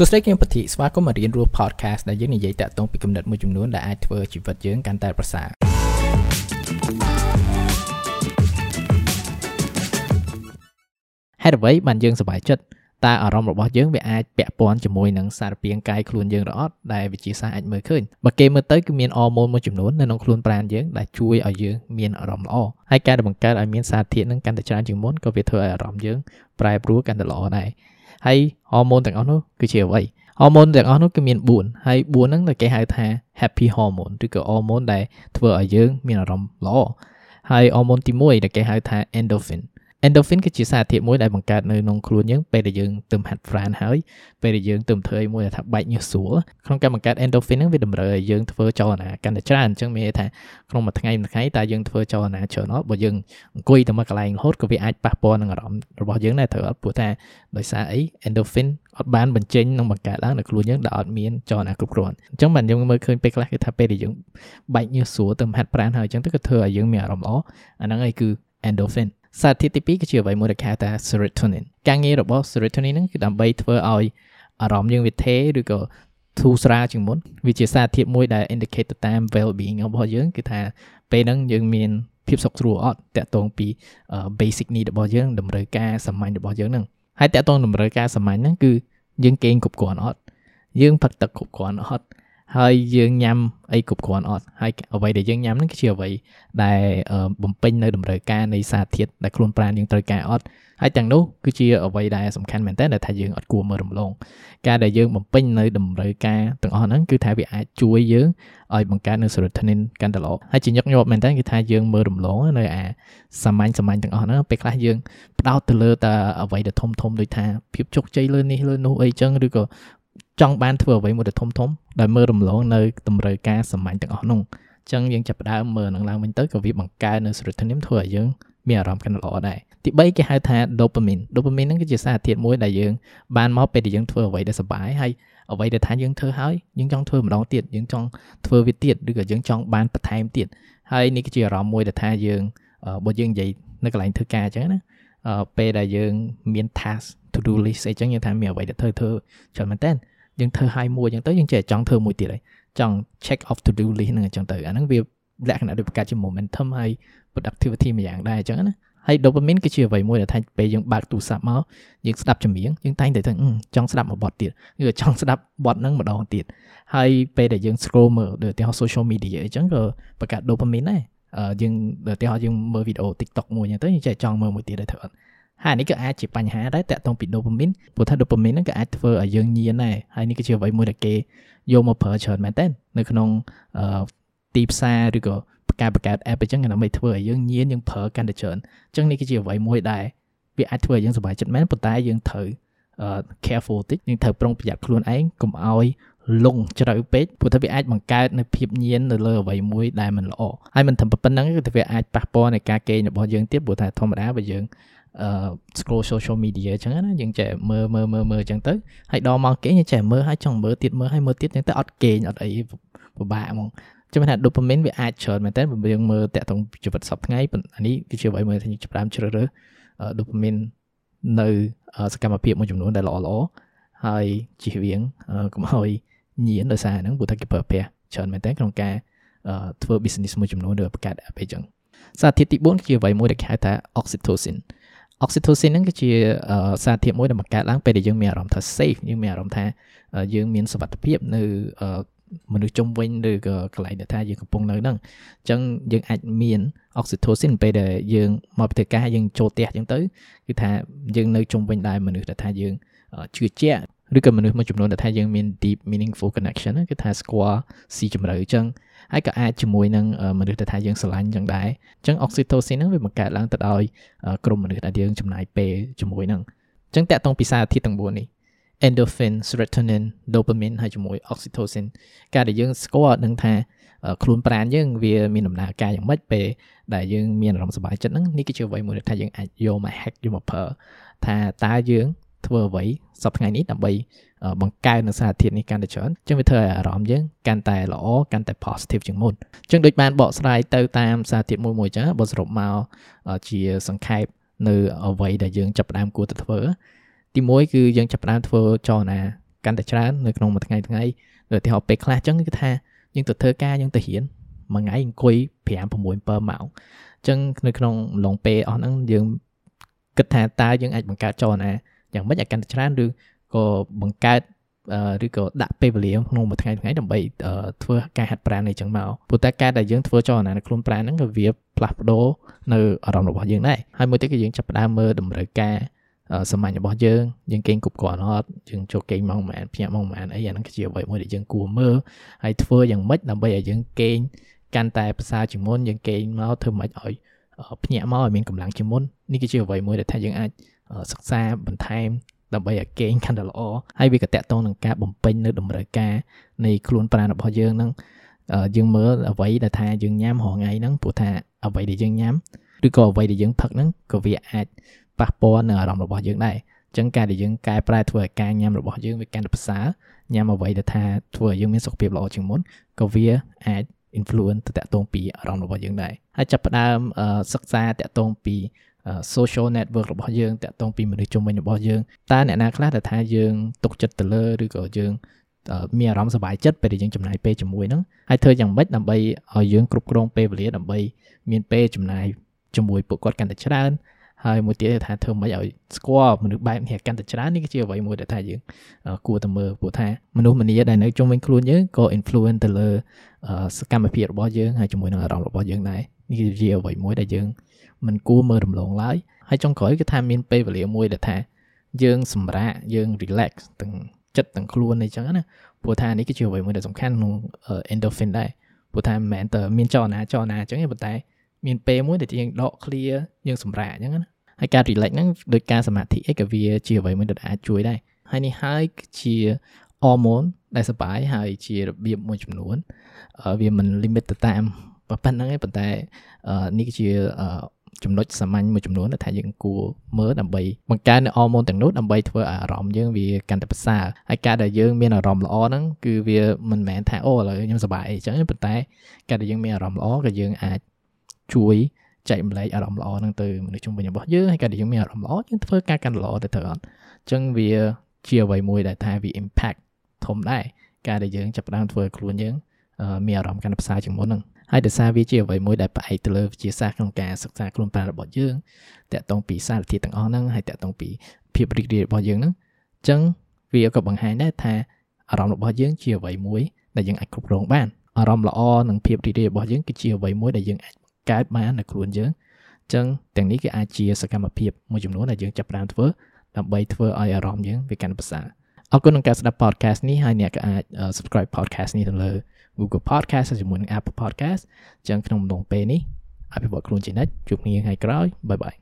សួស្តីគឹមពធីស្វាគមន៍មករៀនរស់ podcast ដែលយើងនិយាយតាក់ទងពីគំនិតមួយចំនួនដែលអាចធ្វើជីវិតយើងកាន់តែប្រសើរហេតុអ្វីបានយើងសប្បាយចិត្តតើអារម្មណ៍របស់យើងវាអាចពាក់ព័ន្ធជាមួយនឹងសារពាង្គកាយខ្លួនយើងឬអត់ដែលវិទ្យាសាស្ត្រអាចមើលឃើញបើគេមើលទៅគឺមានអរម៉ូនមួយចំនួននៅក្នុងខ្លួនប្រាណយើងដែលជួយឲ្យយើងមានអារម្មណ៍ល្អហើយការដែលបង្កើតឲ្យមានសារធាតុនឹងកាន់តែច្រើនជាងមុនក៏វាធ្វើឲ្យអារម្មណ៍យើងប្រែប្រួលកាន់តែល្អដែរ ហើយហូម៉ូនទាំងអស់នោះគឺជាអ្វីហូម៉ូនទាំងអស់នោះគឺមាន4ហើយ4ហ្នឹងដែលគេហៅថា happy hormone ឬក៏ហូម៉ូនដែលធ្វើឲ្យយើងមានអារម្មណ៍ល្អហើយហូម៉ូនទី1ដែលគេហៅថា endorphin endorphin គឺជាសារធាតុមួយដែលបង្កើតនៅក្នុងខ្លួនយើងពេលដែលយើងទៅហាត់ប្រាណហើយពេលដែលយើងទៅធ្វើឲ្យមួយថាបែកញើសស្រួលក្នុងការបង្កើត endorphin ហ្នឹងវាតម្រូវឲ្យយើងធ្វើចលនាកាន់តែច្រើនអញ្ចឹងមានន័យថាក្នុងមួយថ្ងៃមួយថ្ងៃតើយើងធ្វើចលនាច្រើនអត់បើយើងអង្គុយតែមួយកន្លែងរហូតក៏វាអាចប៉ះពាល់នឹងអារម្មណ៍របស់យើងដែរត្រូវអត់ព្រោះថាដោយសារអី endorphin អត់បានបញ្ចេញនិងបង្កើតឡើងនៅខ្លួនយើងដែលអត់មានចលនាគ្រប់គ្រាន់អញ្ចឹងបានយើងមើលឃើញពេលខ្លះគឺថាពេលដែលយើងបែកញើសស្រួលទៅហាត់ប្រាណហើយអញ្ចឹងទៅក៏ធ្វើឲ្យយើងមានអារម្មណ៍ល្អអាហ្នឹងឯងគឺ endorphin សារធាតុទី2គឺជាអ្វីមួយដែលគេហៅថា serotonin ការងាររបស់ serotonin ហ្នឹងគឺដើម្បីធ្វើឲ្យអារម្មណ៍យើងវាថេរឬក៏ធូរស្រាលជាងមុនវាជាសារធាតុមួយដែល indicate ទៅតាម well being របស់យើងគឺថាពេលហ្នឹងយើងមានភាពសុខស្រួលអត់តាក់ទងពី basic need របស់យើងតម្រូវការសាមញ្ញរបស់យើងហ្នឹងហើយតាក់ទងតម្រូវការសាមញ្ញហ្នឹងគឺយើងគេងគ្រប់គ្រាន់អត់យើងផឹកទឹកគ្រប់គ្រាន់អត់ ហើយយើងញ៉ាំអីគ្រប់គ្រាន់អត់ហើយអ្វីដែលយើងញ៉ាំហ្នឹងគឺជាអ្វីដែលបំពេញនៅតម្រូវការនៃសារធាតុដែលខ្លួនប្រាណយើងត្រូវការអត់ហើយទាំងនោះគឺជាអ្វីដែលសំខាន់មែនតើដែលថាយើងអត់គួរមើលរំលងការដែលយើងបំពេញនៅតម្រូវការទាំងអស់ហ្នឹងគឺថាវាអាចជួយយើងឲ្យបង្កើតនៅ serotonin កាន់តែល្អហើយជាញឹកញាប់មែនតើគឺថាយើងមើលរំលងនៅអាសាមញ្ញសាមញ្ញទាំងអស់ហ្នឹងពេលខ្លះយើងផ្ដោតទៅលើតែអ្វីដែលធំធំដូចថាភាពជោគជ័យលើនេះលើនោះអីចឹងឬក៏ ចង់បានធ្វើអ្វីមួយដែលធំធំដែលមើលរំលងនៅតម្រូវការសាមញ្ញទាំងអស់នោះអញ្ចឹងយើងចាប់ផ្ដើមមើលនឹងឡើងវិញទៅក៏វាបង្កើននៅ serotonin ធ្វើឲ្យយើងមានអារម្មណ៍កាន់ល្អដែរទី3គេហៅថា dopamine dopamine ហ្នឹងគឺជាសារធាតុមួយដែលយើងបានមកពេលដែលយើងធ្វើអ្វីដែលសប្បាយហើយអ្វីដែលថាយើងធ្វើហើយយើងចង់ធ្វើម្ដងទៀតយើងចង់ធ្វើវាទៀតឬក៏យើងចង់បានបន្ថែមទៀតហើយនេះគឺជាអារម្មណ៍មួយដែលថាយើងបើយើងនិយាយនៅកន្លែងធ្វើការអញ្ចឹងណាពេលដែលយើងមាន task to do list អីចឹងយើងថាមានអ្វីដែលធ្វើធ្វើច្រើនមែនតើ យើងធ្វើឲ្យមួយអញ្ចឹងទៅយើងចេះចង់ធ្វើមួយទៀតហើយចង់ check off to do list ហ្នឹងអញ្ចឹងទៅអាហ្នឹងវាលក្ខណៈដូចបង្កើតជា momentum ហើយ productivity មួយយ៉ាងដែរអញ្ចឹងណាហើយ dopamine គឺជាអ្វីមួយដែលថាពេលយើងបើកទូរស័ព្ទមកយើងស្ដាប់ចម្រៀងយើងតែងតែថាចង់ស្ដាប់មួយបទទៀតឬចង់ស្ដាប់បទហ្នឹងម្ដងទៀតហើយពេលដែលយើង scroll មើលដូចឧទាហរណ៍ social media អញ្ចឹងក៏បង្កើត dopamine ដែរយើងឧទាហរណ៍យើងមើលវីដេអូ TikTok មួយអញ្ចឹងទៅយើងចេះចង់មើលមួយទៀតដែរធ្វើអត់ ហើយនេះក៏អាចជាបញ្ហាដែរតាក់ទងពី dopamine ព្រោះថា dopamine ហ្នឹងក៏អាចធ្វើឲ្យយើងញៀនដែរហើយនេះគឺជាអ្វីមួយដែលគេយកមកប្រើច្រើនមែនតើនៅក្នុងទីផ្សារឬក៏ការបង្កើត app អញ្ចឹងដើម្បីធ្វើឲ្យយើងញៀនយើងប្រើកាន់តែច្រើនអញ្ចឹងនេះគឺជាអ្វីមួយដែលវាអាចធ្វើឲ្យយើងសប្បាយចិត្តមែនប៉ុន្តែយើងត្រូវ careful តិចយើងត្រូវប្រុងប្រយ័ត្នខ្លួនឯងកុំឲ្យលងជ្រៅពេកព្រោះថាវាអាចបង្កើតនៅភាពញៀននៅលើអ្វីមួយដែលមិនល្អហើយមិនត្រឹមប៉ុណ្្នឹងគឺថាវាអាចប៉ះពាល់នៃការគេងរបស់យើងទៀតព្រោះថាធម្មតាបើយើង អឺ scroll social media អញ្ចឹងណាយើងចេះមើលមើលមើលមើលអញ្ចឹងទៅហើយដល់មកគេងយើងចេះមើលហើយចង់មើលទៀតមើលហើយមើលទៀតអញ្ចឹងទៅអត់គេងអត់អីពិបាកហ្មងចាំថា dopamine វាអាចច្រើនមែនតើបើយើងមើលតាក់ទងជីវិតសប្តាហ៍ថ្ងៃអានេះគឺជាអ្វីមួយដែលចាប់ផ្ដើមជ្រើសរើស dopamine នៅសកម្មភាពមួយចំនួនដែលល្អល្អហើយជៀសវាងកុំឲ្យញៀនដោយសារហ្នឹងព្រោះថាគេប្រើប្រាស់ច្រើនមែនតើក្នុងការធ្វើ business មួយចំនួនឬបង្កើត app អីចឹងសារធាតុទី4គឺជាអ្វីមួយដែលគេហៅថា oxytocin oxytocin ហ្នឹងគឺជាសារធាតុមួយដែលបង្កើតឡើងពេលដែលយើងមានអារម្មណ៍ថា safe យើងមានអារម្មណ៍ថាយើងមានសុវត្ថិភាពនៅមនុស្សជុំវិញឬក៏កន្លែងដែលថាយើងកំពុងនៅហ្នឹងអញ្ចឹងយើងអាចមាន oxytocin ពេលដែលយើងមកប្រតិការយើងចូលផ្ទះអញ្ចឹងទៅគឺថាយើងនៅជុំវិញដែរមនុស្សដែលថាយើងជឿជាក់ឬក៏មនុស្សមួយចំនួនដែលថាយើងមាន deep meaningful connection គឺថាស្គាល់ស៊ីជម្រៅអញ្ចឹង ហើយក៏អាចជាមួយនឹងមនុស្សដែលថាយើងស្រឡាញ់ចឹងដែរអញ្ចឹង oxytocin ហ្នឹងវាបង្កើតឡើងទៅដោយក្រុមមនុស្សដែលយើងចំណាយពេលជាមួយហ្នឹងអញ្ចឹងតកតងពីសារធាតុទាំង4នេះ endorphin serotonin dopamine ហើយជាមួយ oxytocin ការដែលយើងស្គាល់ដឹងថាខ្លួនប្រាណយើងវាមានដំណើរការយ៉ាងម៉េចពេលដែលយើងមានអារម្មណ៍សប្បាយចិត្តហ្នឹងនេះគឺជាអ្វីមួយដែលថាយើងអាចយកមក hack យកមកប្រើថាតើយើង ធ្វើអ្វីសប្តាហ៍ថ្ងៃនេះដើម្បីបង្កើននូវសារធាតុនេះកាន់តែច្រើនចឹងវាធ្វើឲ្យអារម្មណ៍យើងកាន់តែល្អកាន់តែ positive ជាងមុនចឹងដូចបានបកស្រាយទៅតាមសារធាតុមួយមួយចឹងបើសរុបមកជាសង្ខេបនៅអ្វីដែលយើងចាប់ផ្ដើមគួរទៅធ្វើទី1គឺយើងចាប់ផ្ដើមធ្វើចលនាកាន់តែច្រើននៅក្នុងមួយថ្ងៃថ្ងៃឧទាហរណ៍ពេលខ្លះអញ្ចឹងគឺថាយើងទៅធ្វើការយើងទៅរៀនមួយថ្ងៃអង្គុយ5 6 7ម៉ោងអញ្ចឹងនៅក្នុងឡុងពេលអស់ហ្នឹងយើងគិតថាតើយើងអាចបង្កើតចលនា យ៉ាងម៉េចឲ្យកាន់តែច្រើនឬក៏បង្កើតឬក៏ដាក់ពេលវេលាក្នុងមួយថ្ងៃថ្ងៃដើម្បីធ្វើការហាត់ប្រាណនេះចឹងមកព្រោះតែការដែលយើងធ្វើចលនានៅខ្លួនប្រាណហ្នឹងក៏វាផ្លាស់ប្ដូរនៅអារម្មណ៍របស់យើងដែរហើយមួយទៀតគឺយើងចាប់ផ្ដើមមើលតម្រូវការសាមញ្ញរបស់យើងយើងគេងគ្រប់គ្រាន់អត់យើងចូលគេងម៉ោងប៉ុន្មានភ្ញាក់ម៉ោងប៉ុន្មានអីអាហ្នឹងគឺជាអ្វីមួយដែលយើងគួរមើលហើយធ្វើយ៉ាងម៉េចដើម្បីឲ្យយើងគេងកាន់តែប្រសើរជាងមុនយើងគេងមកធ្វើម៉េចឲ្យភ្ញាក់មកឲ្យមានកម្លាំងជាងមុននេះគឺជាអ្វីមួយដែលថាយើងអាច សិក្សាបន្ថែមដើម្បីឲ្យគេងកាន់តែល្អហើយវាក៏តកតងនឹងការបំពេញនៅតម្រូវការនៃខ្លួនប្រាណរបស់យើងហ្នឹងយើងមើលអ្វីដែលថាយើងញ៉ាំរាល់ថ្ងៃហ្នឹងព្រោះថាអ្វីដែលយើងញ៉ាំឬក៏អ្វីដែលយើងផឹកហ្នឹងក៏វាអាចប៉ះពាល់នៅអារម្មណ៍របស់យើងដែរអញ្ចឹងការដែលយើងកែប្រែធ្វើឲ្យការញ៉ាំរបស់យើងវាកាន់តែប្រសើរញ៉ាំអ្វីដែលថាធ្វើឲ្យយើងមានសុខភាពល្អជាងមុនក៏វាអាច influence ទៅតាក់ទងពីអារម្មណ៍របស់យើងដែរហើយចាប់ផ្ដើមសិក្សាតាក់ទងពី social network របស់យើងតាក់ទងពីមនុស្សជុំវិញរបស់យើងតើអ្នកណាខ្លះដែលថាយើងទុកចិត្តទៅលើឬក៏យើងមានអារម្មណ៍សុបាយចិត្តពេលដែលយើងចំណាយពេលជាមួយហ្នឹងហើយធ្វើយ៉ាងម៉េចដើម្បីឲ្យយើងគ្រប់គ្រងពេលវេលាដើម្បីមានពេលចំណាយជាមួយពួកគាត់កាន់តែច្រើន ហើយមួយទៀតថាធ្វើម៉េចឲ្យស្គាល់មនុស្សបែបនេះកាន់តែច្រើននេះគឺជាអ្វីមួយដែលថាយើងគួរតែមើលព្រោះថាមនុស្សម្នាដែលនៅជុំវិញខ្លួនយើងក៏ influence ទៅលើសកម្មភាពរបស់យើងហើយជាមួយនឹងអារម្មណ៍របស់យើងដែរនេះគឺជាអ្វីមួយដែលយើងមិនគួរមើលរំលងឡើយហើយចុងក្រោយគឺថាមានពេលវេលាមួយដែលថាយើងសម្រាកយើង relax ទាំងចិត្តទាំងខ្លួនអីចឹងណាព្រោះថានេះគឺជាអ្វីមួយដែលសំខាន់ក្នុង endorphin ដែរព្រោះថាមិនមែនតែមានចលនាចលនាអញ្ចឹងទេប៉ុន្តែ មានពេលមួយដែលយើងដក clear យើងសម្រាកអញ្ចឹងណាហើយការ relax ហ្នឹងដោយការសមាធិអីក៏វាជាអ្វីមួយដែលអាចជួយដែរហើយនេះហើយជា hormone ដែលសបាយហើយជារបៀបមួយចំនួនវាមិន limit ទៅតាមប៉ុណ្្នឹងទេប៉ុន្តែនេះគឺជាចំណុចសាមញ្ញមួយចំនួនដែលថាយើងគួរមើលដើម្បីបង្កើននៅអរម៉ូនទាំងនោះដើម្បីធ្វើឲ្យអារម្មណ៍យើងវាកាន់តែប្រសើរហើយការដែលយើងមានអារម្មណ៍ល្អហ្នឹងគឺវាមិនមែនថាអូឥឡូវខ្ញុំសប្បាយអីចឹងប៉ុន្តែការដែលយើងមានអារម្មណ៍ល្អក៏យើងអាច ជួយចែករំលែកអារម្មណ៍ល្អហ្នឹងទៅមនុស្សជុំវិញរបស់យើងហើយការដែលយើងមានអារម្មណ៍ល្អយើងធ្វើការកាន់ល្អទៅត្រូវអត់អញ្ចឹងវាជាអ្វីមួយដែលថាវា impact ធំដែរការដែលយើងចាប់ផ្ដើមធ្វើឲ្យខ្លួនយើងមានអារម្មណ៍កាន់តែប្រសើរជាងមុនហ្នឹងហើយដោយសារវាជាអ្វីមួយដែលផ្អែកទៅលើវិទ្យាសាស្ត្រក្នុងការសិក្សាខ្លួនប្រាណរបស់យើងតាក់ទងពីសារធាតុទាំងអស់ហ្នឹងហើយតាក់ទងពីភាពរីករាយរបស់យើងហ្នឹងអញ្ចឹងវាក៏បង្ហាញដែរថាអារម្មណ៍របស់យើងជាអ្វីមួយដែលយើងអាចគ្រប់គ្រងបានអារម្មណ៍ល្អនិងភាពរីករាយរបស់យើងគឺជាអ្វីមួយដែលយើងអាច កើតបាននៅខ្លួនយើងអញ្ចឹងទាំងនេះគឺអាចជាសកម្មភាពមួយចំនួនដែលយើងចាប់ផ្ដើមធ្វើដើម្បីធ្វើឲ្យអារម្មណ៍យើងវាកាន់ប្រសើរអរគុណក្នុងការស្ដាប់ podcast នេះហើយអ្នកក៏អាច subscribe podcast នេះទៅលើ Google Podcast ជាមួយនឹង Apple Podcast អញ្ចឹងក្នុងអំឡុងពេលនេះអភិវឌ្ឍខ្លួនជានិច្ចជួបគ្នាថ្ងៃក្រោយបាយបាយ